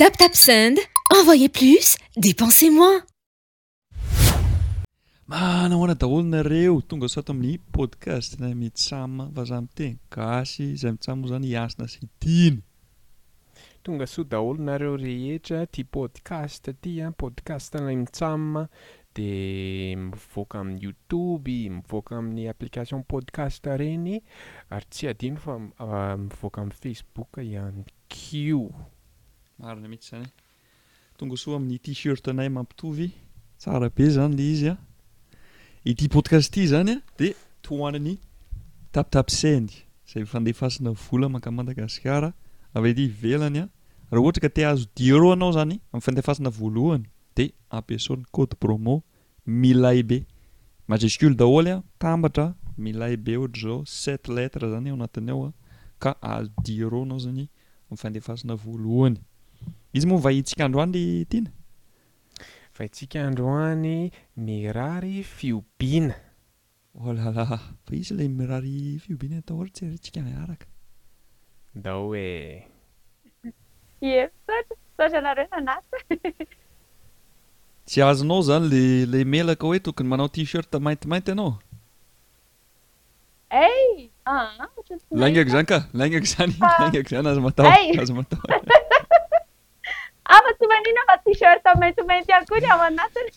Tap tap send, envoyez plus, dépensez moins. Manahoana daholo nareo, tonga sao ato amin'ny podcast na mitsam vazaha miteny gasy, izay mitsam moa zany hiasina sy hidina. Tonga soa daholo nareo rehetra tia podcast ty a, podcast lay mitsam de mivoaka amin'ny youtube, mivoaka amin'ny application podcast reny ary tsy adino fa mivoaka amin'ny facebook ihany ko. Marina mihitsy izany e. Tongasoa amin'ny t-shirt anay mampitovy. Tsara be zany le izy a. Ity podcast ity zany a de tohanan'ny tapitapsend zay fandefasana vola manka Madagasikara avy aty ivelany a. Raha ohatra ka te azo diero anao zany amin'ny fandefasana voalohany de ampiasao ny code promo Milay be. Majuscule daholo a, tambatra, milay be ohatr'izao, sept lettres zany ao anatiny ao a, ka adiro anao zany am fandefasana voalohany. Iza moa vahintsika androany ry Tiana? Vahintsika androany Mirary Fihobiana. Oh là là! Fa izy ilay mirary fiobiana atao ary tsy aritsika miaraka. Ndao ee. Ie, misaotra, misaotra anareo nanasa e. Tsy azonao zany le le melaka oe tokony manao t-shirt maintimainty ianao? Hey! aa ohatran'ny tsy nahita. Laingako zany ka! Laingako zany! Laingako zany! Aza matahotra! Aza matahotra! Afa tsy maninona fa t-shirt maintimainty ihany koa ny ao anatiny!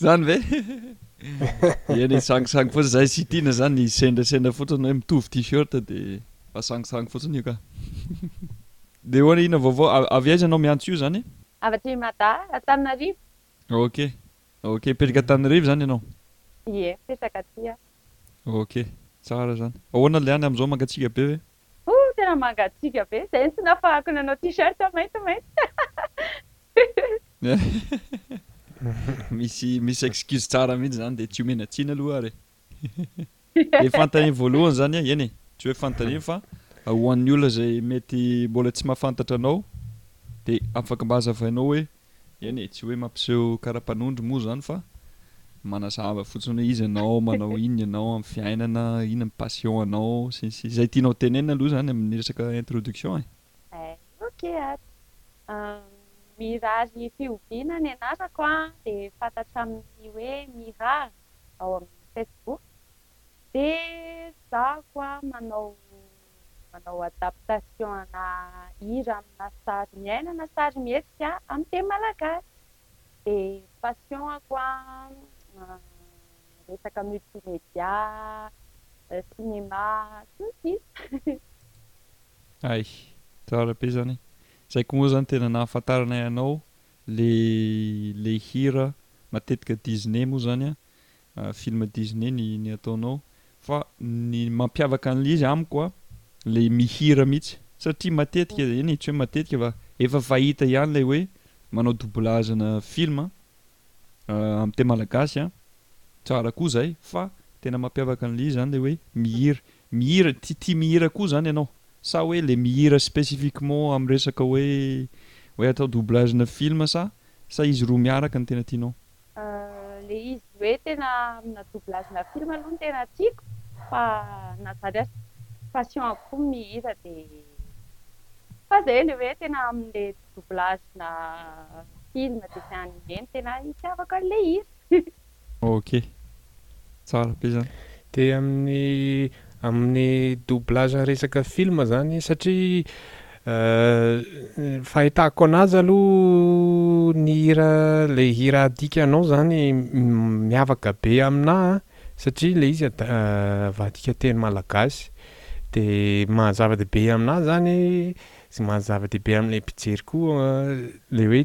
Zany ve? Eny e, sangisangy fotsiny zay sy tiana zany sendra sendra fotsiny hoe mitovy t-shirt de fa sangisangy fotsiny io ka. De ahoana inona vaovao? Avy aiza anao miantso io zany? Avy aty Mada, Antananarivo. Ok, ok, mipetraka Antananarivo zany ianao? Ie, mipetraka aty aho. Ok, tsara zany. Ahoana ilay any amin'izao mangatsiaka be ve? Oh tena mangatsiaka be, izay no tsy nafahako nanao t-shirt maintimainty. Misy misy excuse tsara mihitsy izany dia tsy omena tsiny aloha ary e. Dia fantany voalohany izany a, eny e, tsy hoe fantany fa ho an'ny olona izay mety mbola tsy mahafantatra anao dia afaka mba hazavainao hoe Eny e, tsy hoe mampiseho karapanondro moa izany fa manazava fotsiny hoe iza ianao, manao inona ianao amin'ny fiainana, inona ny passion anao, sy ny sisa. Izay tianao tenenina aloha izany amin'ny resaka introduction e. Eh, ok ary. Mirary Fihoviana ny anarako an, dia fantatra amin'ny hoe Mirary ao amin'ny Facebook. Dia zahako an manao manao adaptation ana hira amina sary miaina na sary mihetsika amin'ny teny malagasy de passion ako resaka multimedia, cinéma sy ny sisa. Hay, tsara be zany e! Zay ko moa zany tena nahafantaranay anao le le hira matetika Disney moa zany an film Disney ny ny ataonao fa ny mampiavaka an'ilay izy amiko a ilay mihira mihitsy satria matetika eny e tsy hoe matetika fa efa fahita ihany ilay hoe manao doublage-na film a amin'ny teny malagasy a tsara koa izay fa tena mampiavaka an'ilay izy izany ilay hoe mihira mihira ti- tia mihira koa izany ianao sa hoe ilay mihira spécifiquement amin'ny resaka hoe hoe atao doublage-na film sa sa izy roa miaraka no tena tianao Le izy hoe tena amina doublage na film aloha no tena tiako fa na zany aza passion avokoa mihira de fa zay le hoe tena amle doublage na film dessin animé no tena itiavako anle hira. Ok. Tsara be zany. Dia amin'ny amin'ny doublage resaka film izany satria fahitako an'azy aloha ny hira ilay hira adikanao izany miavaka be aminà an, satria ilay izy avadika teny malagasy dia maha zava-dehibe aminà izany, maha zava-dehibe amin'ilay mpijery koa ilay hoe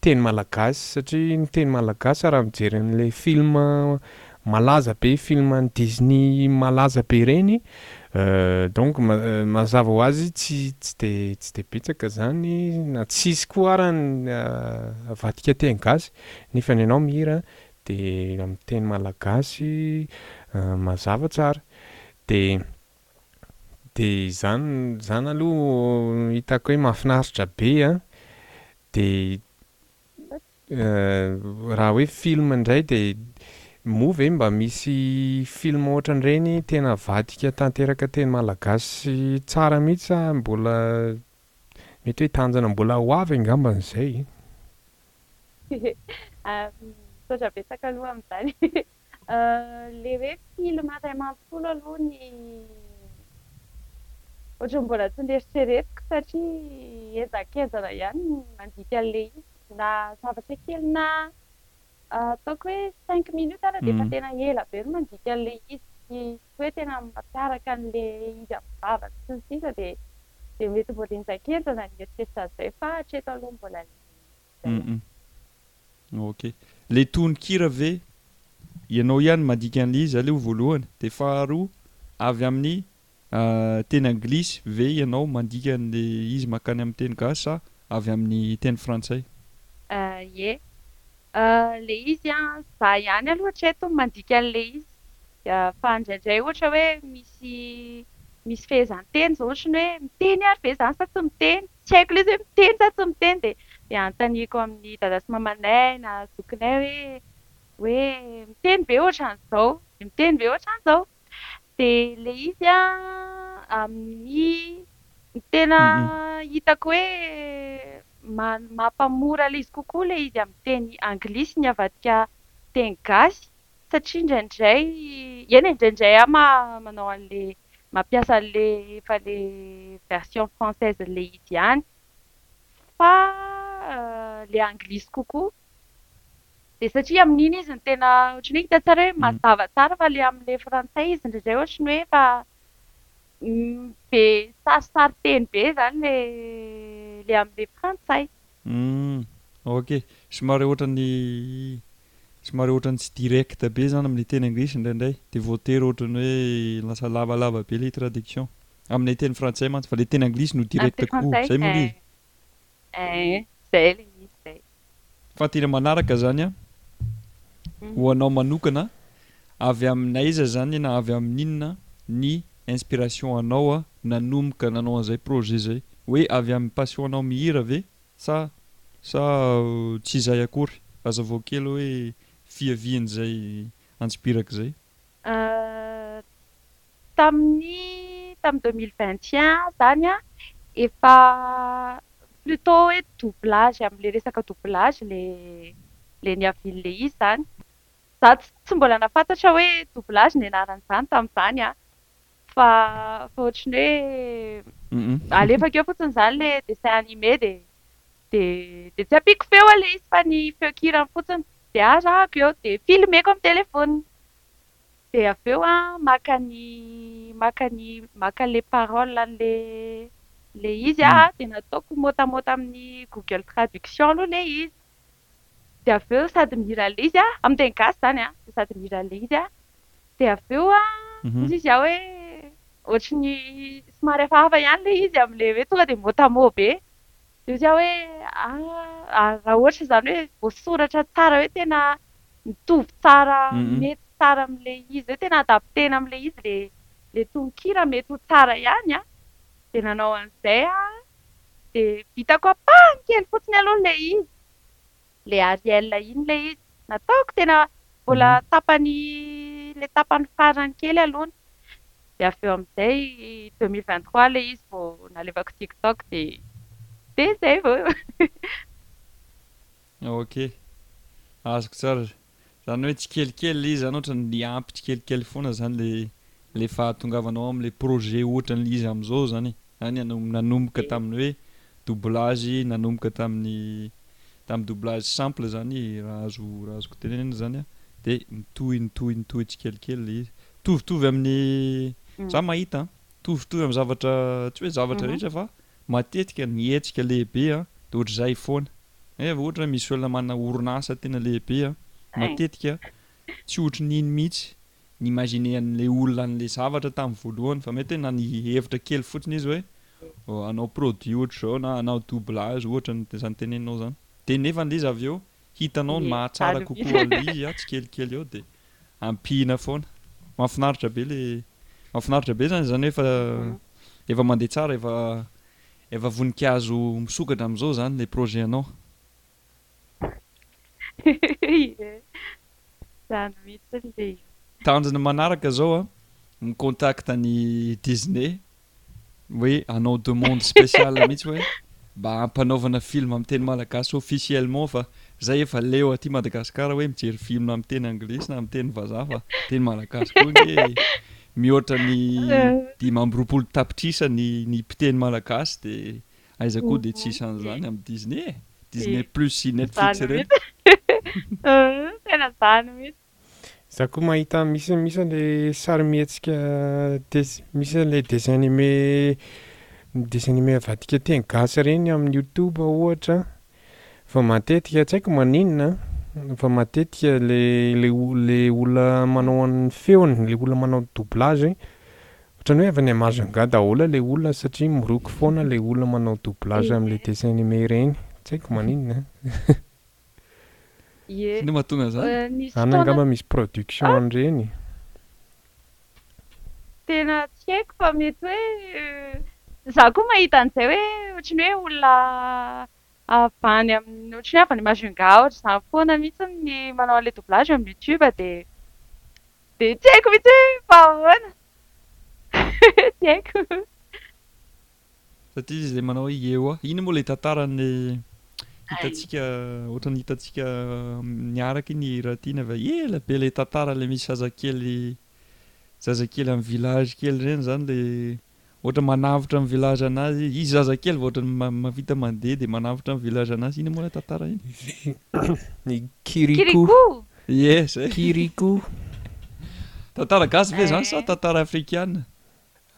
teny malagasy satria ny teny malagasy raha mijery an'ilay film malaza be film an'i Disney malaza be ireny donc mazava ho azy tsy tsy de tsy de betsaka zany na tsy hisy koa ara ny avadika teny gasy nefa ny anao mihira de amin'ny teny malagasy mazava tsara de Dia izany, izany aloha hitako hoe mahafinaritra be an! Dia raha hoe film indray dia moa ve mba misy film ohatran'ireny tena avadika tanteraka teny malagasy tsara mihitsy sa mbola mety hoe tanjona mbola ho avy angambany izay e? Misaotra betsaka aloha amin'izany. Le hoe film iray manontolo aloha ny ohatran'ny mbola tsy neritreretiko satria henjankenjana ihany ny mandika an'ilay izy. Na zavatra kely na ataoko hoe cinq minutes ary dia efa tena ela be no mandika an'ilay izy tsy hoe tena mampiaraka an'ilay izy amin'ny vavany sy ny sisa dia mety mbola henjankenjana ny eritreritra an'izay fa hatreto aloha mbola ilay izy. Zay. Hum hum ok. Le tononkira ve ianao ihany mandika an'ilay izy aleo voalohany de faharoa avy amin'ny teny anglisy ve ianao mandika an'ilay izy mankany amin'ny teny gasy sa avy amin'ny teny frantsay? Ahh ye. Ahh le izy an, za ihany aloha hatreto no mandika an'ilay izy. Fa indraindray ohatra hoe misy misy fehezanteny izao ohatra ny hoe miteny ary ve zany sa tsy miteny, tsy haiko ilay izy hoe miteny sa tsy miteny dia dia anontaniako amin'ny dada sy mamanay na zokinay hoe hoe miteny ve ohatran'izao, miteny ve ohatran'izao? Dia ilay izy an amin'ny ny tena hitako hoe man- mampamora ilay izy kokoa ilay izy amin'ny teny anglisy ny avadika teny gasy Satria indraindray, eny e, indraindray aho manao an'ilay, mampiasa an'ilay efa ilay version françaisen'ilay izy ihany, fa ilay anglisy kokoa. Dia satria amin'iny izy no tena ohatran'ny hoe hita tsara hoe mazava tsara fa ilay amin'ilay frantsay izy indraindray ohatran'ny hoe efa be sarisarinteny be izany ilay ilay amin'ilay frantsay. Humm ok, somary ohatran'ny somary ohatran'ny tsy direct be zany amin'ny teny anglisy indraindray dia voatery ohatran'ny hoe lasa lavalava be ilay traduction amin'ilay teny frantsay mantsy fa ilay teny anglisy no direct kokoa, izay moa ilay izy. Eeh, izay ilay izy izay. Fa tena manaraka izany an, ho anao manokana an. Avy amin'aiza zany na avy amin'inona ny inspiration anao nanomboka nanao an'izay projet zay? Hoe avy amin'ny passion nao mihira ve sa sa tsy izay akory? Azavao kely hoe fiavian'izay antsipiraka izay. Tamin'ny tamin'ny deux mille vingt et un zany an, efa plutot hoe doublage amle resaka doublage le le niavian'le izy zany. Za tsy mbola nahafantatra hoe doublage ny anaran'izany tamin'izany an! Fa fa ohatran'ny hoe alefako eo fotsiny izany le dessin animé de de de tsy ampiako feo an le izy fa ny feon-kirany fotsiny de arahako eo de filmeko amin'ny telephone de avy eo an maka ny maka ny maka le parole an'le le izy an de nataoko mot à mot tamin'ny google traduction aloha le izy dia avy eo sady mihira ilay izy an, amin'ny teny gasy izany an, dia sady mihira ilay izy an, dia avy eo an, misy izy an hoe ohatry ny somary hafahafa ihany ilay izy amin'ilay hoe tonga dia mot à mot be, dia izy an hoe ah, raha ohatra izany hoe voasoratra tsara hoe tena mitovy tsara, mety tsara amin'ilay izy hoe tena adapter-na amin'ilay izy ilay tononkira mety ho tsara ihany an, dia nanao an'izay aho Dia vitako ampahany kely fotsiny aloha ilay izy, ilay Ariel iny ilay izy, nataoko tena mbola tapany ilay tapany farany kely aloha ny, dia avy eo amin'izay deux mille vingt trois ilay izy vao nalevako tik tok dia dia izay vao. Ok, azoko tsara. Zany hoe tsikelikely le izy zany ohatrany miampy tsikelikely foana zany le le fahatongavanao amle projet ohatrany izy amzao zany e zany anao nanomboka taminy hoe doublage nanomboka taminy tamy doublage simple zany raha azo raha azoko tenenana zany a de mitohy mitohy mitohy tsikelikely le izy mitovitovy aminy za mahita an mitovitovy amy zavatra tsy hoe zavatra rehetra fa matetika ny hetsika lehibe an de ohatrizay foana Eh vao ohatra hoe misy olona manana orinasa tena lehibe an! matetika tsy ohatry ny iny mihitsy ny imaginer-n'ilay olona an'ilay zavatra tamin'ny voalohany fa mety hoe nanihevitra kely fotsiny izy hoe hanao produit ohatra izao na hanao doublage ohatra ny izany teneninao izany dia nefa an'ilay izy avy eo hitanao ny mahatsara kokoa an'ilay izy an! tsikelikely eo dia ampihina foana mahafinaritra be ilay mahafinaritra be izany izany hoe efa efa mandeha tsara efa Efa voninkazo misokatra amin'izao izany ilay projet anao. Ie, izany mihitsiny dia io. Tanjona manaraka izao an, mi-contact an'i Disney hoe hanao demande spéciale mihitsy hoe mba hampanaovana film amin'ny teny malagasy officiellement fa izay efa leo aty Madagascar hoe mijery film amin'ny teny anglisy na amin'ny teny vazaha fa teny malagasy koa ange Mihoatra ny dimy amby roapolo tapitrisa ny ny mpiteny malagasy dia aiza koa dia tsy hisy an'izany amin'ny Disney e! Disney plus sy Netflix ireny. Tena izany mihitsy. Za koa mahita misy misy an'ilay sarimihetsika des- misy an'ilay dessin animé dessin animé avadika teny gasy ireny amin'ny youtube ohatra an, Fa matetika tsy haiko maninona an, fa matetika le le le olona manao an'ny feony, le olona manao doublage igny, ohatran'ny hoe avy any Majunga daholo le olona satria miroky foana le olona manao doublage Ie. am'le dessin animé ireny, tsy haiko maninona an. Ie. Zay no mahatonga zany. Any angamba misy production an'ireny e. Tena tsy haiko fa mety hoe izaho koa mahita an'izay hoe ohatran'ny hoe olona avy any amin'ny ohatran'ny hoe avy any Majunga ohatra izany foana mihitsy ny manao an'ilay doublage eo amin'ny youtube dia dia tsy haiko mihitsy hoe fa ahoana. Tsy haiko. Satria izy ilay manao hoe Yehowa. Iny moa ilay tantaran'ny hitantsika, ohatran'ny hitantsika miaraka iny hira ity na va ela be ilay tantara ilay misy zazakely zazakely amin'ny village kely ireny izany ilay ohatra manavotra ny village anazy izy zaza kely vao ohatrany mavita mandeha dia manavotra ny village anazy iny moa tantara iny ny kiriko yes kiriko tantara gasy ve zany sa tantara afrikana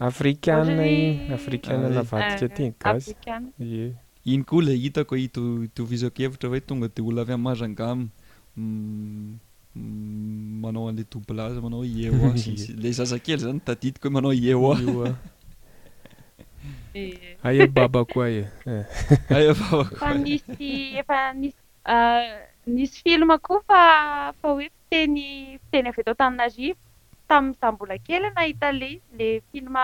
Afrikana iny, afrikana navadika aty gasy, ie. Iny koa ilay hitako itovizako hevitra hoe tonga dia olona avy any Majunga manao an'ilay doublage manao hoe Yeoa sy ny sisa, ilay zazakely izany tadidiko hoe manao Yeoa. Aya baba koa e. Aya baba koa. Fa nisy efa nisy nisy film koa fa fa hoe Teny fiteny avy eto Antananarivo. Tamin'izaho mbola kely no nahita le le film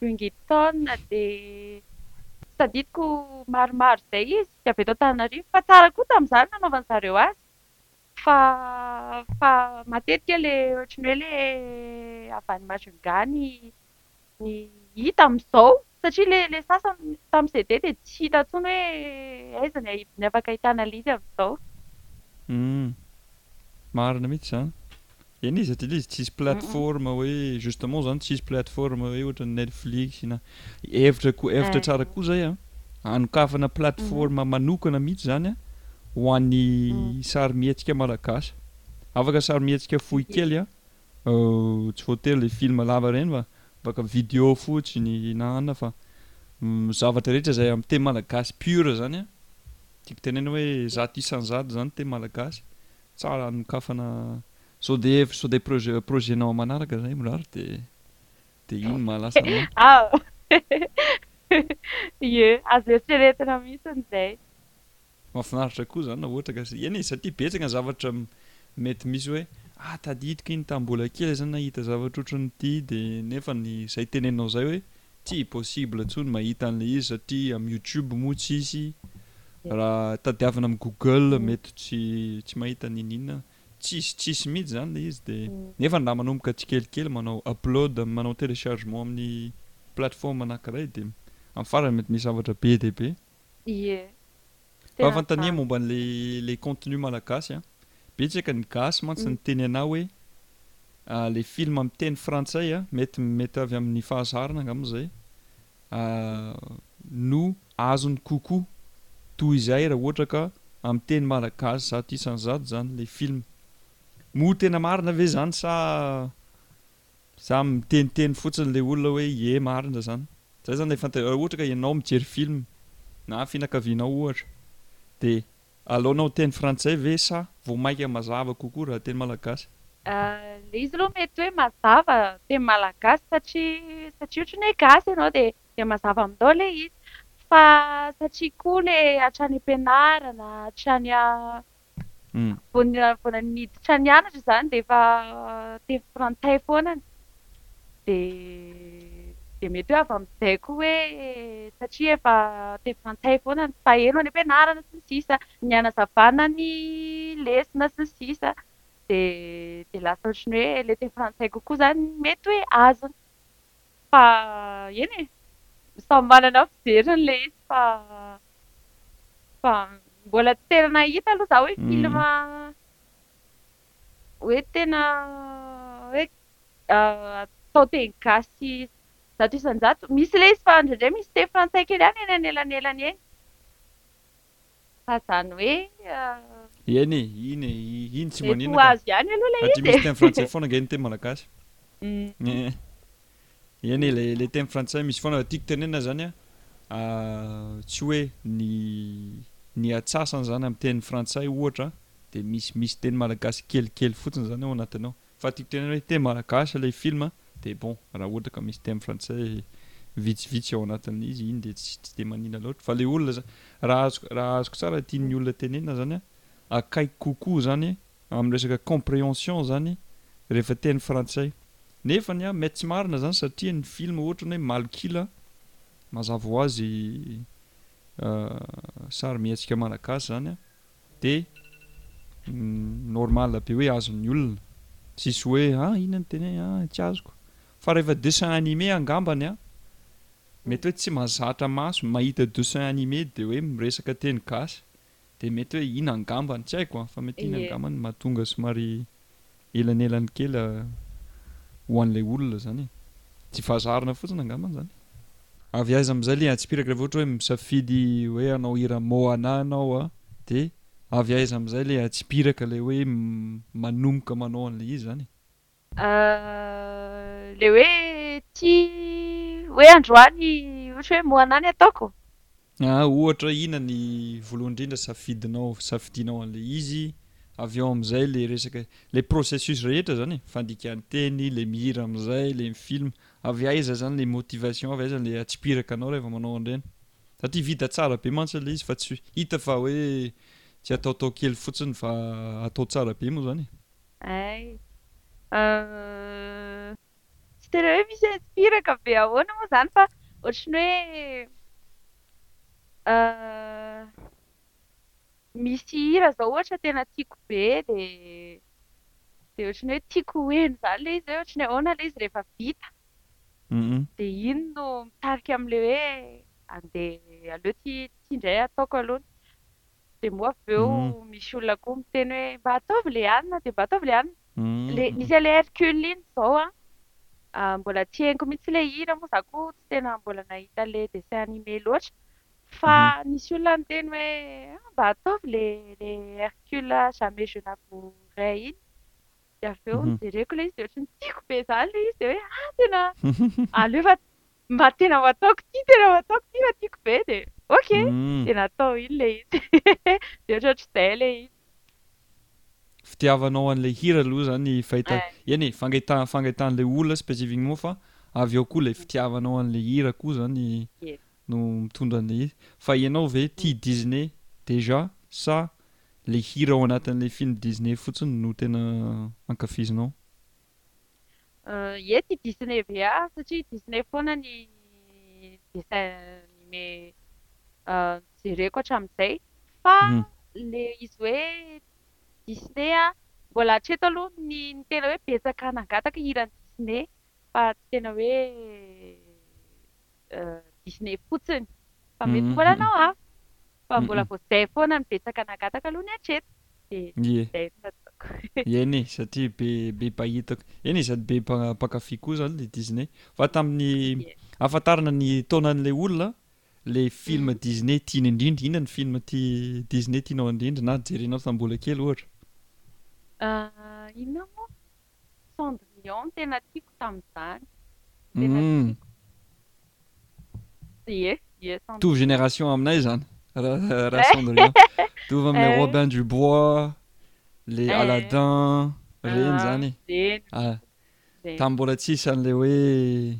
Bingitton dia tsy tadidiko maromaro izay izy dia avy eto Antananarivo fa tsara koa tamin'izany nanaovan'ny zareo azy fa fa matetika le ohatran'ny hoe le avy any Majunga ny ny hita amin'izao. Satria le le sasany tam CD de tsy hita tsony hoe aiza ny ahibiny afaka ahitana lidy amizao. Humm. Marina mihitsy izany. Eny izy aty le izy tsisy plateforme hoe justement izany tsisy plateforme hoe ohatra ny Netflix na hevitra ko hevitra tsara koa zay a. Anokafana plateforme manokana mihitsy zany a ho an'ny sarimihetsika malagasy. Afaka sarimihetsika fohy kely a Tsy voatery le film lava reny fa afaka video fotsiny na anona fa zavatra rehetra zay am teny malagasy pure zany a tiako tenena hoe zato isan zato zany teny malagasy tsara anokafana sao de hevitro sao de projet projet nao manaraka zay mirary de de iny maha lasa anao. Ie, azo eritreretina mihitsiny zay. Mafinaritra koa zany raha ohatra ka zay, eny e, za ty betsaka ny zavatra mety misy hoe ah tadidiko iny tam mbola kely zay za nahita zavatra otran'ity de nefa ny zay teneninao zay hoe tsy possible tsony mahita an'le izy satria am youtube moa tsisy, raha tadiavina am google mety tsy tsy mahita n'in'inona, tsisy tsisy mihitsy zany le izy de nefa ny raha manomboka tsikelikely manao upload manao telechargement amin'ny plateforme anakiray de am farany mety misy zavatra be dia be. Ie. Tena Fantania tsara. momba an'ilay ilay contenu malagasy a! Betsaka ny gasy mantsy Mm. niteny anah hoe ah, ilay film miteny frantsay a, mety mety avy amin'ny fahazarana angamba izay, Mm. ah, no azony kokoa toy izay raha ohatra ka amin'ny teny malagasy zato isan'ny zato izany ilay film. Moa tena marina ve izany sa Za miteniteny fotsiny le olona hoe ie marina zany zay zany le fantaro raha ohatra ka ianao mijery film na finakavianao ohatra de alaonao teny frantsay ve sa vao maika mazava kokoa raha teny malagasy? Le izy aloha mety hoe mazava teny malagasy satria satria ohatry ny hoe gasy ianao de de mazava aminao le izy fa satria koa le hatrany am-pianarana hatrany Vao niditra nianatra izany dia efa teny frantsay foana ny dia mety hoe avy amin'izay koa hoe satria efa teny frantsay foana ny faheno any am-pianarana sy ny sisa, ny hanazavana ny lesona sy ny sisa dia lasa ohatran'ny hoe ilay teny frantsay kokoa izany no mety hoe azony. Fa eny e! Samy manana fijeriny le izy fa fa mbola tsy tena nahita aloha za hoe film hoe tena hoe atao teny gasy zato isan-jato. Misy le izy fa indraindray misy teny frantsay kely ihany eny anelanelany eny. Fa zany hoe ah. Eny e, iny e, iny tsy manina ka. Mety ho azy ihany aloha ilay izy e. Satria misy teny frantsay foana ange ny teny malagasy. Eny e, ilay teny frantsay misy foana. Tiako tenenina zany an, tsy hoe ny ny atsasany zany amin'ny teny frantsay ohatra dia misy misy teny malagasy kelikely fotsiny zany ao anatiny ao. Fa tiako teneno hoe teny malagasy ilay film dia bon raha ohatra ka misy teny frantsay vitsivitsy ao anatin'ilay izy iny dia tsy tsy dia manina loatra fa ilay olona zany raha azoko raha azoko tsara tian'ny olona tenenina zany a akaiky kokoa zany amin'ny resaka comprehension zany rehefa teny frantsay nefany a mety tsy marina zany satria ny film ohatra ny hoe malkila mazava ho azy sarimihetsika malagasy zany a de normal be hoe azon'ny olona, tsisy hoe ah inona no tena hoe ah tsy azoko, fa rehefa dessin animé angambany an, mety hoe tsy mazatra maso mahita dessin animé de hoe miresaka teny gasy de mety hoe iny angambany, tsy haiko an, fa mety iny angambany no mahatonga somary Elanelany kely ho an'ilay olona izany e. Tsy fazarina fotsiny angamba izany. Avy aiza amin'izay le atsipiraka rehefa ohatra hoe misafidy hoe hanao hira Moana ianao a de avy aiza amin'izay le atsipiraka le hoe manomboka manao an'le izy zany e? Le hoe tia hoe androany ohatra hoe Moana ny ataoko? Na ohatra ina ny voalohany indrindra safidinao safidinao an'ilay izy, avy eo amin'izay ilay resaka ilay processus rehetra izany e, fandikan-teny, ilay mihira amin'izay, ilay mi-filma, avy aiza izany ilay motivation, avy aiza ilay atsipiraka anao raha vao manao an'ireny? Satria vita tsara be mantsy ilay izy fa tsy hita fa hoe tsy ataotao kely fotsiny fa atao tsara be moa izany e. Ay, euh. Tsy tena hoe misy antsipiraka be ahoana moa izany fa ohatry ny hoe misy hira izao ohatra tena tiako be dia dia ohatry ny hoe tiako ho heno izany ilay izy hoe ohatry ny ahoana ilay izy rehefa vita. Dia iny no mitarika amin'ilay hoe andeha aleo ity ity indray ataoko aloha. Dia moa avy eo misy olona koa miteny hoe mba ataovy ilay alina dia mba ataovy ilay alina. Ilay, misy an'ilay Hercule iny izao an, mbola tsy henoko mihitsy ilay hira moa izaho koa tsy tena mbola nahita ilay dessin animé loatra. Fa nisy olona niteny hoe ah mba ataovy ilay ilay Hercule jamais je n'avouerai iny. Dia avy eo nojereko ilay izy dia ohatran'ny tiako be izany ilay izy dia hoe ah tena aleo fa mba tena ho ataoko ity tena ho ataoko ity fa tiako be dia ok dia natao iny ilay izy dia ohatraohatr'izay ilay izy fitiavanao an'ilay hira aloha zany fahita eny e fangaita fangaitan'ilay olona spécifiquement fa avy ao koa ilay fitiavanao an'ilay hira koa zany no mitondra an'ilay izy fa ianao ve tia mm. Disney déjà sa le hira ao anatin'ilay film Disney fotsiny no tena ankafizinao Ye tia Disney VA satria Disney foana ny dessin anime nojereko hatramin'izay fa le izy hoe Disney an mbola hatreto aloha ny tena hoe betsaka nangataka hiran'i Disney fa tsy tena hoe Disney fotsiny fa mety mbola anao hafa fa mbola vao izay foana no betsaka nangataka aloha ny hatreto dia izay no ataoko e. Eny e, satria be be mpahitako, eny e sady be mpankafy koa izany ilay Disney fa tamin'ny ahafantarana ny taonan'ilay olona ilay film Disney tiany indrindra, inona ny film Disney tianao indrindra na jerenao tamin'ny mbola kely ohatra? Inona moa? Cendrillon tena tiako tamin'izany. Tena tiako. Ie, ie Cendrillon. Mitovy génération aminay izany raha Cendrillon. Mitovy amin'ilay Robin du Bois, ilay Aladdin, ireny izany e. Tamin'ny mbola tsisy an'ilay hoe.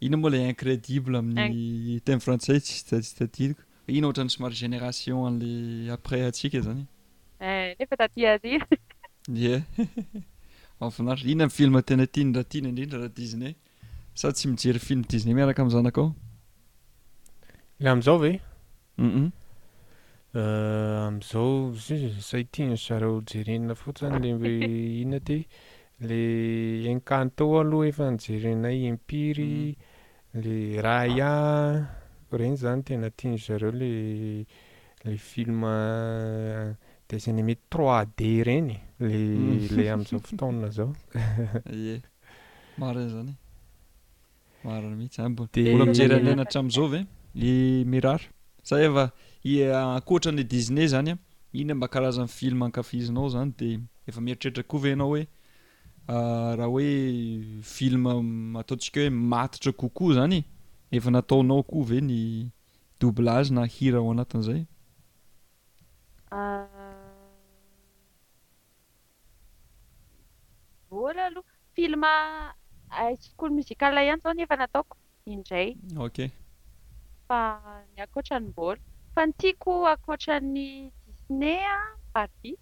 Inona moa ilay incredible amin'ny teny frantsay tsy tadidiko? Iny ohatran'ny somary génération an'le après antsika zany e. Eh, nefa taty aoriana. Ie, mahafinaritra. Inona ny film tena tian'i Ratina indrindra raha Disney? Sa tsy mijery film Disney miaraka amin'ny zanakao? Ilay amin'izao ve? Humm amizao zay tianz zareo jerenina fotsiny le hoe inona ty le encanto aloha efa nijerenay impiry le raya reny zany tena tianz zareo le le film dessin anime trois D reny le le amizao fotoana zao. Ie marina zany e. Marina mihitsy zany bon. De mbola mijery an'ilay hatramin'izao ve i Mirar? Sa efa ankoatra ny Disney zany a, inona mba karazan'ny film ankafizinao zany de efa mieritreritra koa ve ianao hoe raha hoe film ataontsika hoe matotra kokoa zany e, efa nataonao koa ve ny doublage na hira ao anatin'izay? Daholo aloha, film high school musical ihany izao ny efa nataoko indray. Ok. Fa ny ankoatra ny mbola. Fa ny tiako ankoatra ny Disney an, Barbie.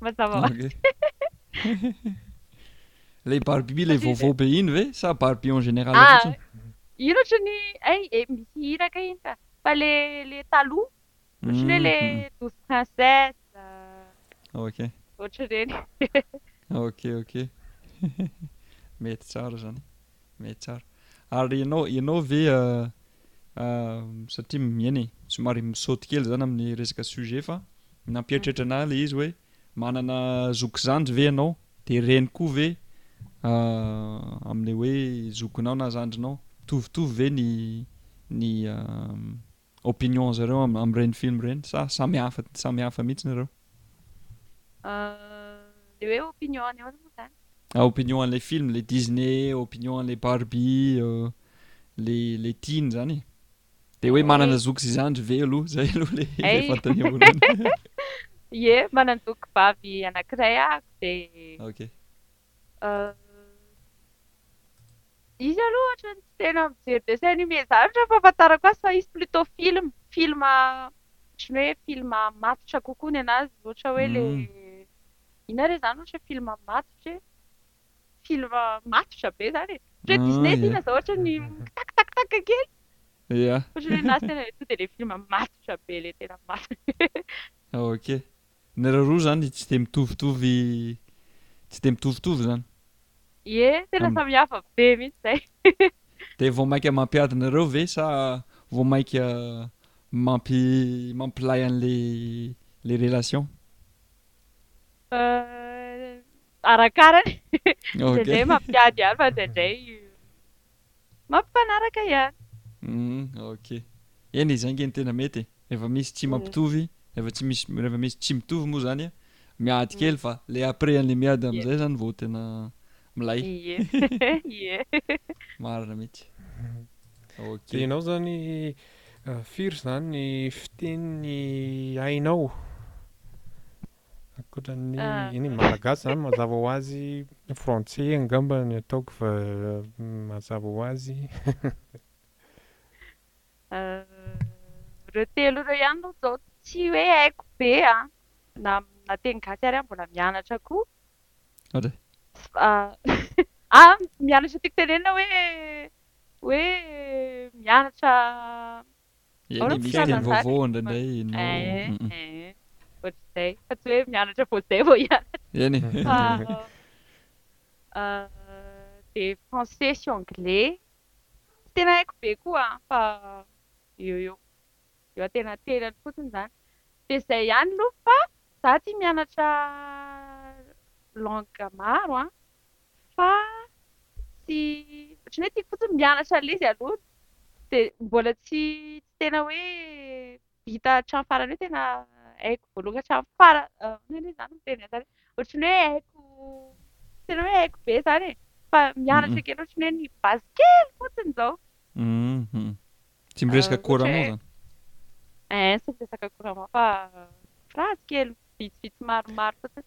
Mazava ho azy. Ilay Barbie ilay vaovao be iny ve sa Barbie en général fotsiny? Iny ohatran'ny hay misy hira kay iny ka. Fa ilay taloha Ohatran'ny hoe le Mhm. douce princesse, Ok, ohatran'ireny. ok, ok. Mety tsara izany. Mety tsara. Ary ianao, ianao ve ah, ah, satria mihaina e, somary misaoty kely zany amin'ny resaka sujet fa nampieritreritra anahy le izy hoe manana zoky zandry ve ianao? De reny koa ve ah, amin'le hoe zokinao na zandrinao? Mitovitovy ve ny ny ah, opinion zareo amin'ireny film ireny sa samy hafa samy hafa mihitsy nareo? Ilay hoe opinion an'i ahoana moa izany? Ah, opinion an'ilay film, ilay Disney, opinion an'ilay Barbie, ilay tiany izany e. Dia hoe manana zoky sy zandry ve aloha? Izay aloha ilay fanontaniana voalohany. Ie, manana zoky vavy anankiray aho dia Izy aloha ohatran'ny tsy tena mijery dessin animé izany raha ny fahafantarako azy fa izy plutôt film, film ohatran'ny hoe film matotra kokoa ny an'azy, ohatra hoe ilay inona ary izany ohatra film matotra e? film matotra be izany e! Ohatra hoe Disney ity na izao ohatran'ny mikitakitakitakita kely, ohatran'ny hoe na tonga dia ilay film matotra be ilay tena matotra. Ok. Nareo roa zany tsy de mitovitovy tsy de mitovitovy zany. Ie, tena samy hafa be mihitsy zay. Dia vao mainka mampiady nareo ve sa vao mainka mampi mampilay anle le relation? Arakaraka, ndraindray mampiady ihany fa ndraindray. Mampifanaraka ihany. Hum ok. Eny izay nge no tena mety e. Rehefa misy tsy mampitovy, rehefa tsy misy, rehefa misy tsy mitovy moa zany a, miady kely fa le après an'le miady amizay zany vao tena milay. Ie, ie. Marina mihitsy. Ok. Dia ianao izany firy izany ny fiteny hainao? Ankoatra ny eny ah. malagasy zany mazava ho azy français angamba ny ataoko fa mazava ho azy euh, ireo telo ireo ihany aloha zao tsy hoe haiko be a ah. na na teny gasy ary aho mbola mianatra koa ah, ah mianatra tiako tenenina hoe hoe mianatra Ao Eny, misy teny vaovao mpitsalan-dalana. indraindray ianao. Eh, Mm, mm. eh, ohatr'izay. Fa tsy hoe mianatra vao izay vao hianatra. Eny. Fa ah, dia français sy anglais. Tsy tena haiko be koa an, fa eo ho eo. Eo an-tenantenany fotsiny izany. Dia izay ihany aloha fa izaho tia mianatra langue maro an. Fa tsy, ohatran'ny hoe tiako fotsiny mianatra an'ilay izy aloha dia mbola tsy tsy tena hoe vita hatramin'ny farany hoe tena haiko voalohany hatramin'ny farany, ahoana indray izany no teny an'izany e, ohatran'ny hoe haiko, tsy tena hoe haiko be izany e, fa mianatra kely ohatran'ny hoe ny base kely fotsiny izao. Tsy miresaka couramment zany? Eeh, tsy miresaka couramment fa phrase kely vitsivitsy maromaro fotsiny.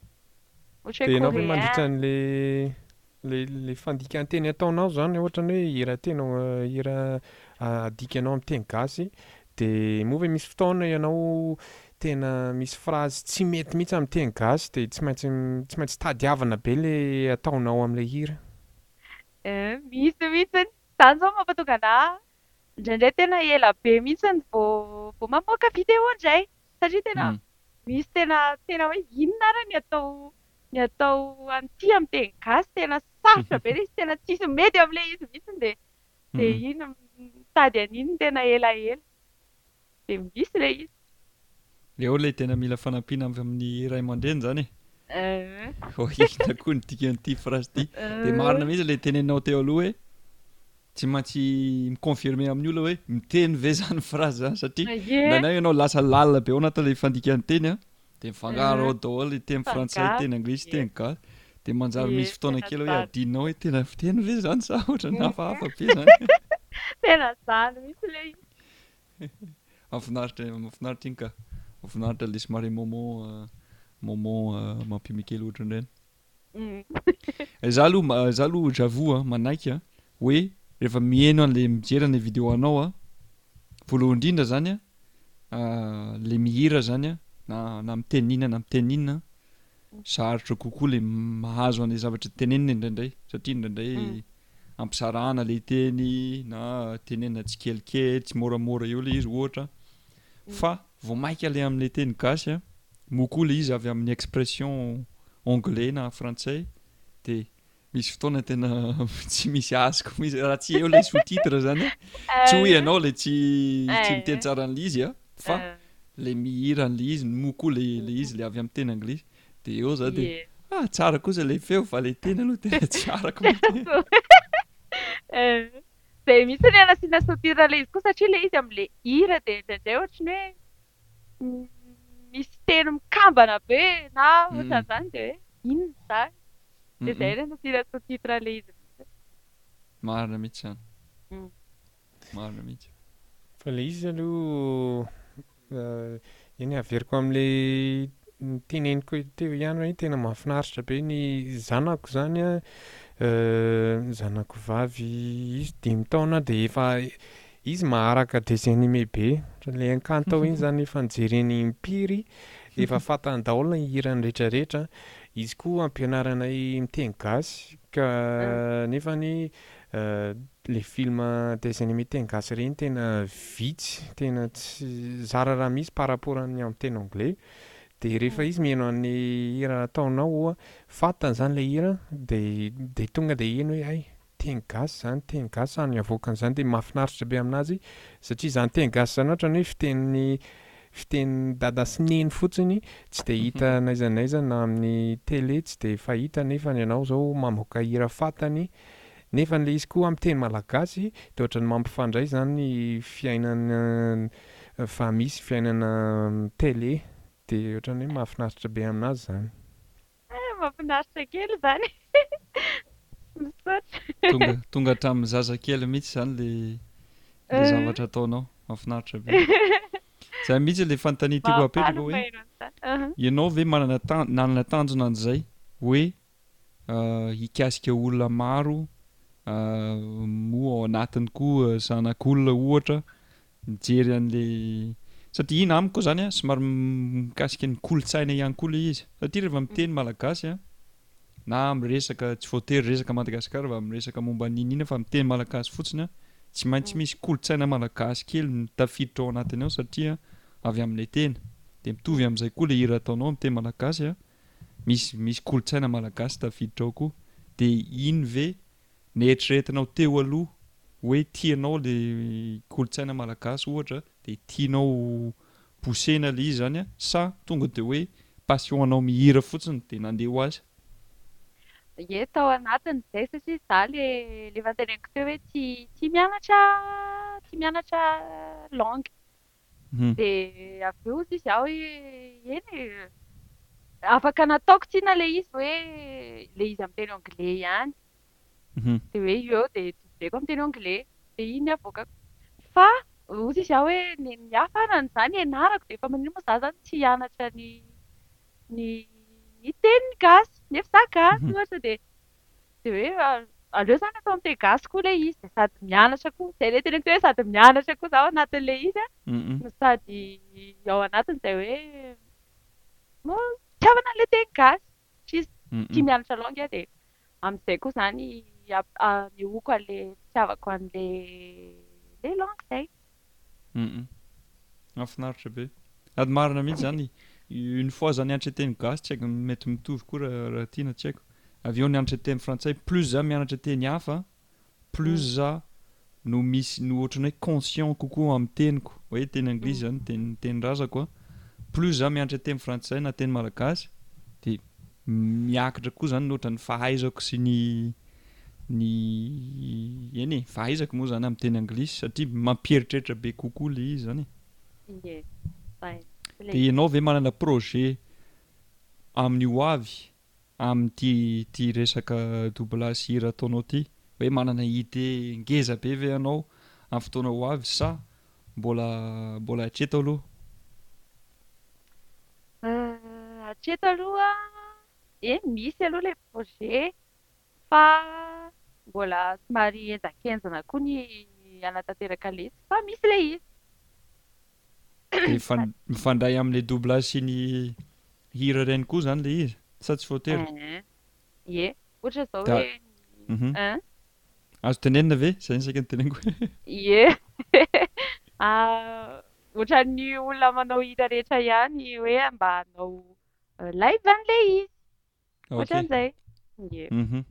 Ohatra hoe coréen. Dia ianao ve mandritra an'ilay ilay fandikan-teny ataonao izany ohatra ny hoe hira tena hira adikanao amin'ny teny gasy dia moa ve misy fotoana ianao tena misy phrase tsy mety mihitsy amin'ny teny gasy dia tsy maintsy tsy maintsy tadiavina be ilay ataonao amin'ilay hira? Eeh, misy mihitsy. Izany izao mampatonga anà Indraindray tena ela be mihitsy ny vao vao mamoaka vidéo indray satria tena misy tena tena hoe inona ary ny atao ny atao an'ity amin'ny teny gasy, tena sarotra be ilay izy, tena tsisy mety amin'ilay izy mihitsy dia dia iny mitady an'iny tena elaela. de misy le izy. Le ao le tena mila fanampiana avy amin'ny ray aman-dreny zany e. Eeh. Oa inona koa ny dikan'ity phrase ity? De marina mihitsy le teneninao teo aloha hoe tsy maintsy mi-confirmer amin'ny olona hoe miteny ve zany phrase zany satria indraindray ianao lasa lalina be ao anatin'ilay fandikan'ny teny a de mifangaro ao daholo ny teny frantsay, teny anglisy, teny gasy de manjary misy fotoana kely hoe adinonao hoe tena fiteny ve zany sa ohatran'ny hafahafa be zany. Tena zany mihitsy le izy. Mafinaritra eh, mafinaritra iny ka. Mafinaritra le somary moment moment mampime kely ohatran dreny. Eh, za aloha za aloha j'avoue a, manaiky a, hoe rehefa miheno an'le mijery an'le vidéo anao a, voalohany indrindra zany a, le mihira zany a, na na miteny inona na miteny inona, sarotra kokoa le mahazo an'le zavatra tenenina indraindray satria indraindray mm. ampisarahana le teny na tenenina tsikelikely tsimoramora eo le izy ohatra fa vao maika le amle teny gasy a moa koa le izy avy amin'ny expression anglais na frantsay de misy fotoana tena tsy misy azoko misy raha tsy eo le sous titre zany tsy ho ianao le tsy tsy miteny tsara an'le izy a fa le mihira an'le izy moa koa le le izy le avy amin'ny teny anglisy de eo za de ah tsara kosa le feo fa le teny aloha tena tsy arako eh, de misy ny anasiana sotirina le izy koa satria le izy amle hira de ndraindray ohatry ny hoe misy teny mikambana be na mm. ohatran'izany de hoe inona zany de zay ny anasiana sotirina le izy marina mihitsy zany mm. Marina mihitsy. Fa ilay izy aloha eny haveriko amin'ilay niteneniko teo ihany hoe tena mahafinaritra be ny zanako izany a, zanako vavy izy dimy taona dia efa izy maharaka dessin animé be, ilay Encanto iny izany efa nijereny impiry, efa fantany daholo ny hirany rehetra rehetra, izy koa ampianaranay miteny gasy ka nefany Le film dessin anime teny gasy reny tena vitsy, tena tsy zara raha misy par rapport amin'ny amin'ny teny anglais. De rehefa izy miheno an'ny hira ataonao oa, fantany zany le hira de de tonga de hiheno hoe hay, teny gasy zany, teny gasy zany avoakan'zany de mahafinaritra be aminazy satria zany teny gasy zany ohatrany hoe fitenin'ny Fitenin'i dada sy neny fotsiny, tsy dia hita n'aiza n'aiza na amin'ny télé tsy dia fahita nefany ianao zao mamoaka hira fatany nefa n'le izy koa amin'ny teny malagasy de ohatran'ny mampifandray zany ny fiainana fa misy fiainana télé de ohatran'ny hoe mahafinaritra be amin'azy zany. Ah, mahafinaritra kely izany e! Misaotra. Tonga, tonga hatramin'ny zaza kely mihitsy izany le le eh. zavatra ataonao. Mahafinaritra be. Izay mihitsy le fanontania tiako apetraka hoe ianao ve manana nanana tanjona an'izay hoe ah, hikasika olona maro ah, moa ao anatiny koa zanak'olona ohatra mijery an'le satria iny amiko koa zany somary mikasika ny kolontsaina ihany koa le izy satria rehefa miteny malagasy a na miresaka tsy voatery resaka Madagasikara fa miresaka momba an'iny iny fa miteny malagasy fotsiny a tsy maintsy misy kolontsaina malagasy kely ny tafiditra ao anatiny ao satria avy amin'le tena de mitovy amin'izay koa le hira ataonao miteny malagasy a misy misy kolontsaina malagasy tafiditra ao koa de iny ve Neritreretinao teo aloha hoe tia anao le kolontsaina malagasy ohatra de tianao ho bosena le izy zany a sa tonga de hoe passion anao mihira fotsiny de nandeha ho azy? Ye tao anatiny zay satria za le le efa teneniko teo hoe tia tia mianatra tia mianatra langue. Dia avy eo hozy izy aho hoe eny e, afaka nataoko tsinona ilay izy hoe ilay izy amin'ny teny anglais ihany. Dia hoe io eo dia doubleko amin'ny teny anglais, dia iny ny avoakako. Fa hozy izy aho hoe ny hafa arany izany ianarako dia efa maninona moa izaho izany tsy hianatra ny ny ny teny gasy, nefa izaho gasy ohatra dia. Dia hoe aleo izany atao mtegasy koa ilay izy dia sady mianatra koa. Izay ilay tena tiako hoe sady mianatra koa izaho ao anatin'ilay izy no sady ao anatiny izay hoe fitiavana an'ilay teny gasy. Tsisy tia mianatra langue aho dia amin'izay koa izany anehoako an'ilay fitiavako an'ilay langue izay. Humm. Mahafinaritra be. Sady marina mihitsy zany. Une fois za nianatra teny gasy tsy haiko mety mitovy koa raha raha ty na tsy haiko. Avy eo nianatra teny frantsay, plus za mianatra teny hafa an, plus za no misy no ohatran'ny hoe conscient kokoa amin'ny teniko, hoe teny anglisy zany no teny tenin-drazako an. Plus za mianatra teny frantsay na teny malagasy de miakatra koa zany ny ohatran'ny fahaizako sy ny ny eny e, fahaizako moa zany amin'ny teny anglisy satria mampieritreritra be kokoa le izy zany e. Ie, fine. Dia ianao ve manana projet amin'ny ho avy amin'ity ity resaka doublage sy hira ataonao ity? Hoe manana idée ngeza be ve ianao amin'ny fotoana ho avy sa mbola mbola hatreto aloha? Hatreto aloha, eny misy aloha ilay projet Fa mbola somary henjankenjana koa ny hanatanteraka lesy fa misy le izy. Dia mifandray amin'ilay doublage sy ny hira ireny koa izany ilay izy sa tsy voatery? Ie, ohatra izao hoe an. Azo tenenina ve? Izay no saika noteneniko hoe. Ie, ohatran'ny olona manao hira rehetra ihany hoe mba hanao live an'ilay izy. Ohatran'izay. Ye. Mhm.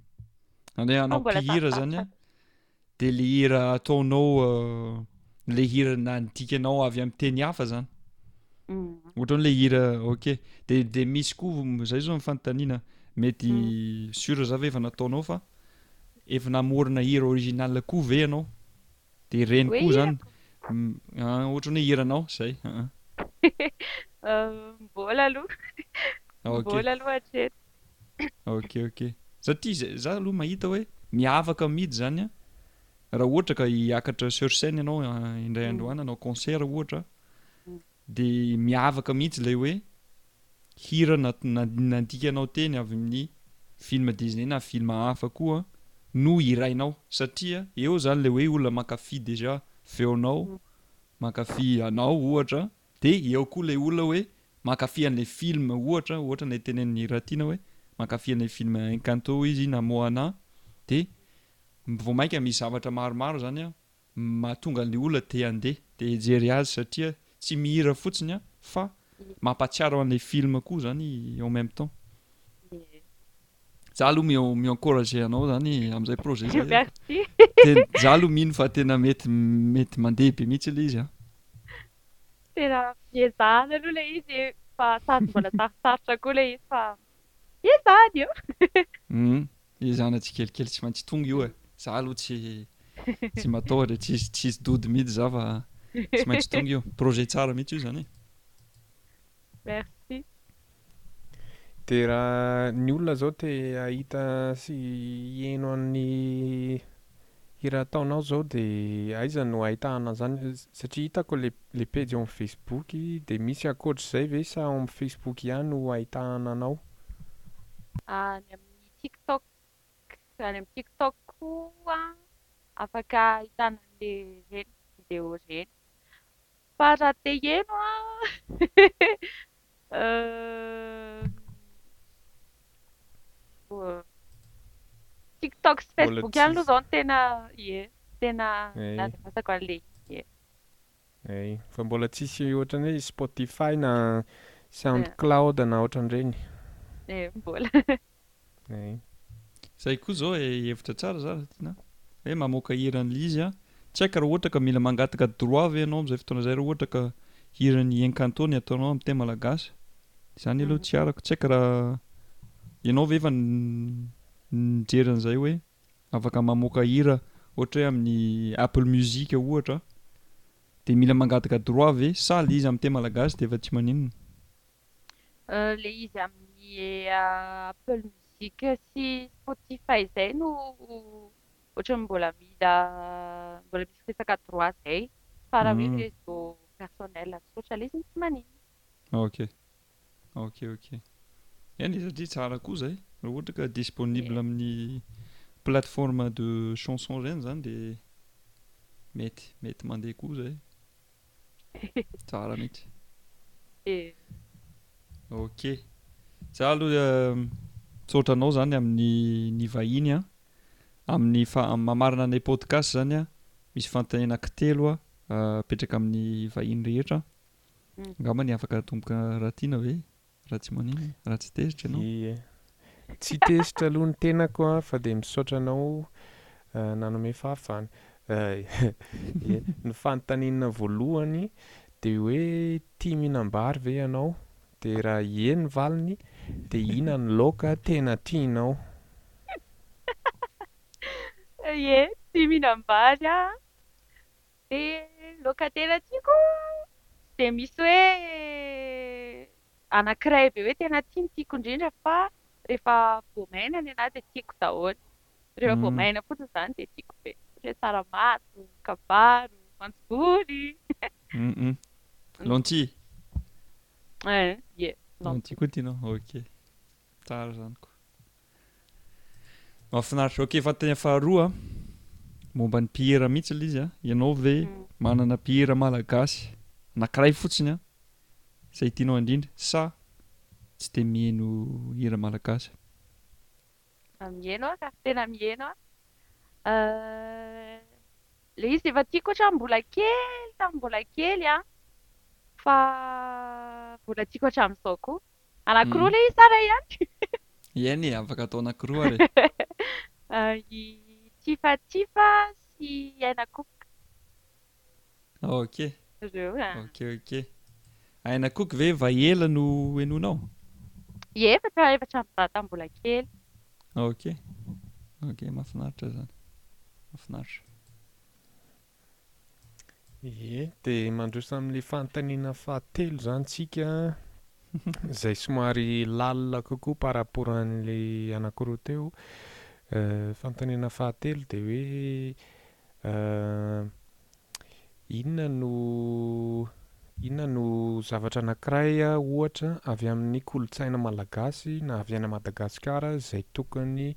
Andeha hanao mbola mpihira zany a. sarosarotra. De le hira ataonao euh, le hira nandikanao avy amin'ny teny hafa zany. Mm. Ohatran'ny le hira ok. De de misy koa m- zay zao ny fanontaniana. Mety sûr za ve efa nataonao fa efa namorona hira original koa ve ianao? Dia ireny koa izany ohatran'ny hoe hiranao izay. Mbola aloha. Mbola aloha hatreto. Ok ok. Satria izay za aloha mahita hoe miavaka midy izany an. Raha ohatra ka hiakatra sur scène ianao indray andro any hanao concert ohatra De miavaka mihitsy ilay hoe hira nandikanao teny avy amin'ny film Disney na film hafa koa no hirainao satria eo zany ilay hoe olona mankafy déjà feonao, mankafy anao ohatra de eo koa ilay olona hoe mankafy an'ilay film ohatra, ohatra ilay tenenin'i Ratiana hoe mankafy an'ilay film Encanto izy na Moana de vao mainka misy zavatra maromaro zany an mahatonga an'le olona te handeha te hijery azy satria tsy mihira fotsiny an fa mampatsiaro an'le film koa zany en même temps za aloha mi encourager anao zany amzay projet zay merci tena za aloha mino fa tena mety mety mandeha be mihitsy le izy an tena fiezahana aloha le izy fa sady mbola sarotsarotra koa le izy fa Izany io! Humm, ezahana tsikelikely tsy maintsy tonga io e! Za aloha tsy tsy matahotra e, tsisy tsisy doute mihitsy za fa tsy maintsy tonga io! Projet tsara mihitsy io zany e! Merci! Dia raha ny olona izao te hahita sy hiheno an'i. i raha ataonao zao de aiza no ahitahana anzany satria hitako le le pejy ao am facebook de misy akoatrizay ve sa ao am facebook ihany no ahitahana anao? Any amin'ny tiktok, any amin'ny tiktok koa afaka ahitana an'le reny vidéo reny Fa raha te hieno an. Tiktok sy Facebook ihany aloha izao no tena ie, tena lazalasako an'ilay ie. Ay, fa mbola tsisy ohatran'ny hoe Spotify na Soundcloud na ohatran'ireny. Eh, mbola. Ay. Zay koa zao e, hevitra tsara zany raha tiana hoe mamoaka hira an'ilay izy a. Tsy haiko raha ohatra ka mila mangataka droit ve ianao amin'izay fotoana izay raha ohatra ka hiran'i Encanto ny ataonao amin'ny teny malagasy. Izany aloha tsy arako. Tsy haiko raha ianao ve efa nijery an'izay hoe afaka mamoaka hira ohatra hoe amin'ny Apple Music ohatra dia mila mangataka droit ve sa ilay izy amin'ny teny malagasy dia efa tsy maninona? Ilay izy amin'ny Apple Music sy Spotify izay no ohatran'ny mbola mila mbola misy resaka droit izay fa raha hoe réseau personnel tsotra ilay izy no tsy maninona. Ok, ok, ok. Eny e, satria tsara koa izay, raha ohatra ka disponible amin'ny plateforme de chanson ireny izany dia mety, mety mandeha koa izay. Tsara mihitsy. Eh. Ok. Za aloha mitsaotra anao zany amin'ny nivahiny an. Amin'ny fa- mamarana ny podcast zany an, misy fanontaniana kitelo apetraka amin'ny vahiny rehetra. Angamba ny afaka atomboka raha tiana ve? Raha tsy maninona? Raha tsy tezitra ianao? Ie. Tsy tezitra aloha ny tenako an, fa dia misaotra anao nanome fahafahana. Ie. Ny fanontaniana voalohany dia hoe tia mihinam-bary ve ianao? Dia raha ie ny valiny dia inona ny laoka tena tianao? Ie, tia mihinam-bary aho an. Ny locataire tiako tsy dia misy hoe anankiray be hoe tena ity no tiako indrindra fa rehefa vao maina ny anà dia tiako daholo. Rehefa vao maina fotsiny izany dia tiako be. Ohatra hoe tsaramaso, kabaro, voanjobory. Lentilles? Ie, lentilles. Lentilles koa tianao, ok. Tsara zany ko. Mahafinaritra. Ok fa tena faharoa momba ny mpihira mihitsy ilay izy a, ianao ve manana mpihira malagasy anankiray fotsiny a izay tianao indrindra sa tsy dia miheno hira malagasy? Miheno aho ka, tena miheno aho. Ilay izy efa tiako hatramin'ny mbola kely tamin'ny mbola kely an, fa mbola tiako hatramin'izao koa. Anakiroa le izy sa ray ihany? Eny e, afaka atao anakiroa ary e. I Tsifatsifa sy i Aina Cook. Ok. Reo a. Ok ok. Aina Cook ve efa ela no henoinao? Efatra, efa hatramin'ny za tamin'ny mbola kely. Ok. Ok, mahafinaritra zany. Mahafinaritra. Ie, dia mandroso amin'ilay fanontaniana fahatelo izany isika izay somary lalina kokoa par rapport an'ilay anankiroa teo. Fanontaniana fahatelo dia hoe inona no inona no zavatra anankiray ohatra avy amin'ny kolontsaina malagasy na avy any Madagasikara izay tokony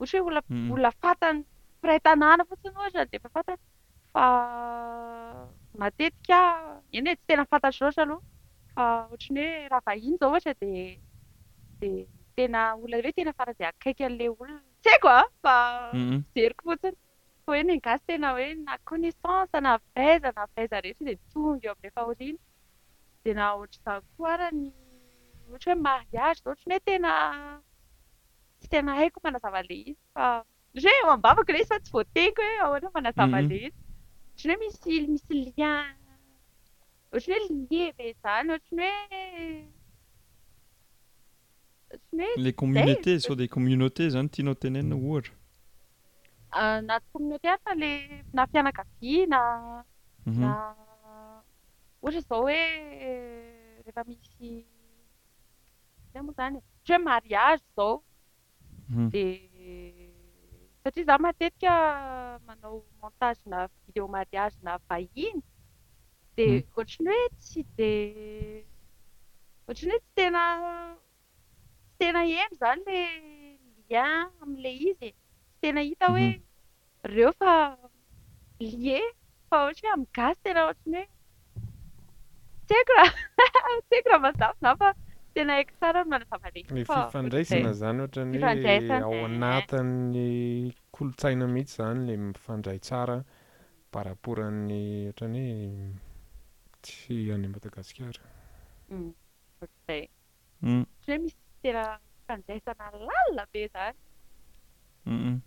Ohatra hoe olona fantany, mpiray tanàna fotsiny ohatra dia efa fantany fa matetika, eny e, tsy tena fantatro loatra aloha fa ohatra ny hoe raha vahiny izao ohatra dia dia tena olona hoe tena faran'izay akaiky an'ilay olona. Tsy haiko an, fa fijeriko fotsiny. Fa hoe ny gasy tena hoe na connaissance na avy taiza na avy taiza rehetra dia tonga eo amin'ilay fahoriana. Dia na ohatr'izany koa ara ny ohatra hoe mariage izao ohatran'ny hoe tena tsy tena haiko manazava ilay izy fa ohatran'ny hoe eo am-bavako ilay izy fa tsy voatendriko hoe ahoana manazava ilay izy. Ohatran'ny hoe misy misy lien ohatran'ny hoe lié be izany ohatran'ny hoe. Le communauté sao de communauté zany tianao tenenina ohatra? Na communauté aza le na fianakaviana na ohatra zao hoe rehefa misy inona moa zany e, ohatra hoe mariage zao de satria za matetika manao montage-na vidéo mariage-na vahiny. dia ohatry ny hoe tsy dia ohatry ny hoe tsy tena tsy tena heno izany ilay lien amin'ilay izy e, tsy tena hita hoe reo fa lié fa ohatry ny hoe amin'ny gasy tena ohatry ny hoe tsy haiko raha tsy haiko raha mazava na fa tsy tena haiko tsara ny manazava an'ilay izy fa ohatry izay. Ny fifandraisana izany ohatran'ny hoe ao anatin'ny kolontsaina mihitsy izany ilay mifandray tsara Par rapport an'ny ohatran'ny hoe tsy any Madagasikara. Hum, ohatr'izay. Hum. Ohatran'ny hoe misy tena fifandraisana lalina be izany. Hum.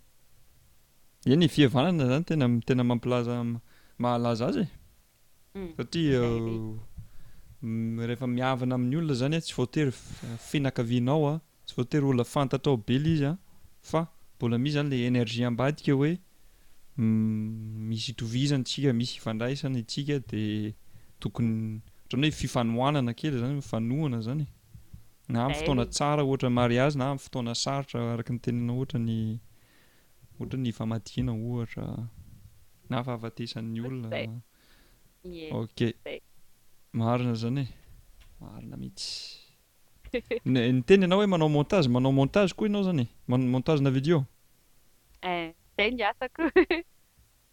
Eny e, fihavanana izany tena tena mampilaza mahalaza azy e. Hum. Satria rehefa mihavana amin'ny olona izany a, tsy voatery fianakavianao a. Tsy voatery olona fantatrao be le izy an, fa mbola misy zany le energie ambadika hoe misy itovizana tsika, misy ifandraisana itsika de tokony otrany hoe fifanohanana kely zany, mifanohana zany e! Na am fotoana tsara ohatra ny mariazy na am fotoana sarotra araka ny teninao ohatra ny ohatra ny hifamadiana ohatra na fahafatesan'ny olona, ok marina zany e! marina mitsy. Niteny ianao hoe manao montage, manao montage koa ianao zany e? Manao montage-na video? Eh, zay ny asako.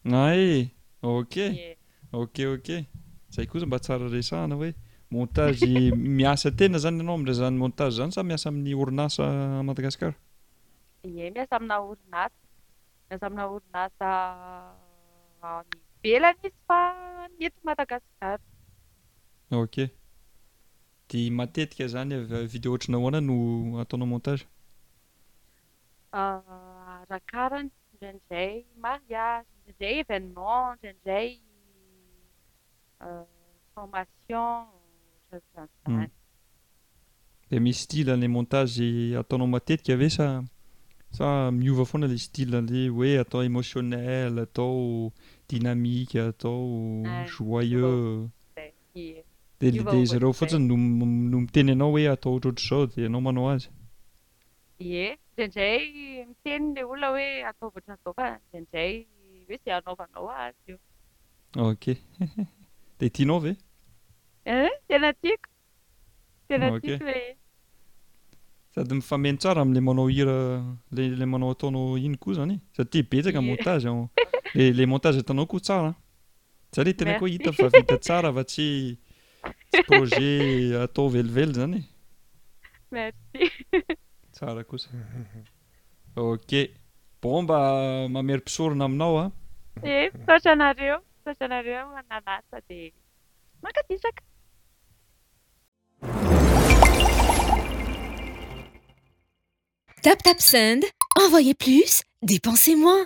Ah eh, ok, ok ok, zay kosa mba tsara resahana hoe montage miasa tena zany ianao amin'ilay zany montage zany sa miasa amin'ny orinasa à Madagascar? Ie, miasa amina orinasa, miasa amina orinasa any ivelany izy fa ny eto Madagasikara. Ok. De matetika zany video otriny ahoana no ataonao montage? Arakarany, indraindray mariage, indraindray événement, indraindray formation ohatrany zany. De misy style anle montage ataonao matetika ve sa sa miova foana le style anle hoe atao émotionnel, atao dynamique, atao joyeux? ie. Dia le dia izy ireo fotsiny no no miteny anao hoe atao ohatrohatr'izao dia ianao manao azy? Ie, indraindray miteny le olona hoe ataovy ohatran'izao fa indraindray hoe ze anaovanao azy io. Ok. Dia tianao ve? Eeh, tena tiako. Tena Ok. tiako ilay izy. Sady mifameno tsara amin'ilay manao hira, ilay ilay manao ataonao iny koa izany e. Sady tia betsaka Ie. montage an. Ilay ilay montage ataonao koa tsara an. Izay ilay tena koa Merci. hita fa vita tsara fa tsy tsy projet atao velively izany e. Merci. Tsara kosa. Ok. Bon mba mamery mpisorona aminao an. Eh, misaotra anareo, misaotra anareo nanasa dia maka disaka. top top send envoyez plus dépensez-moi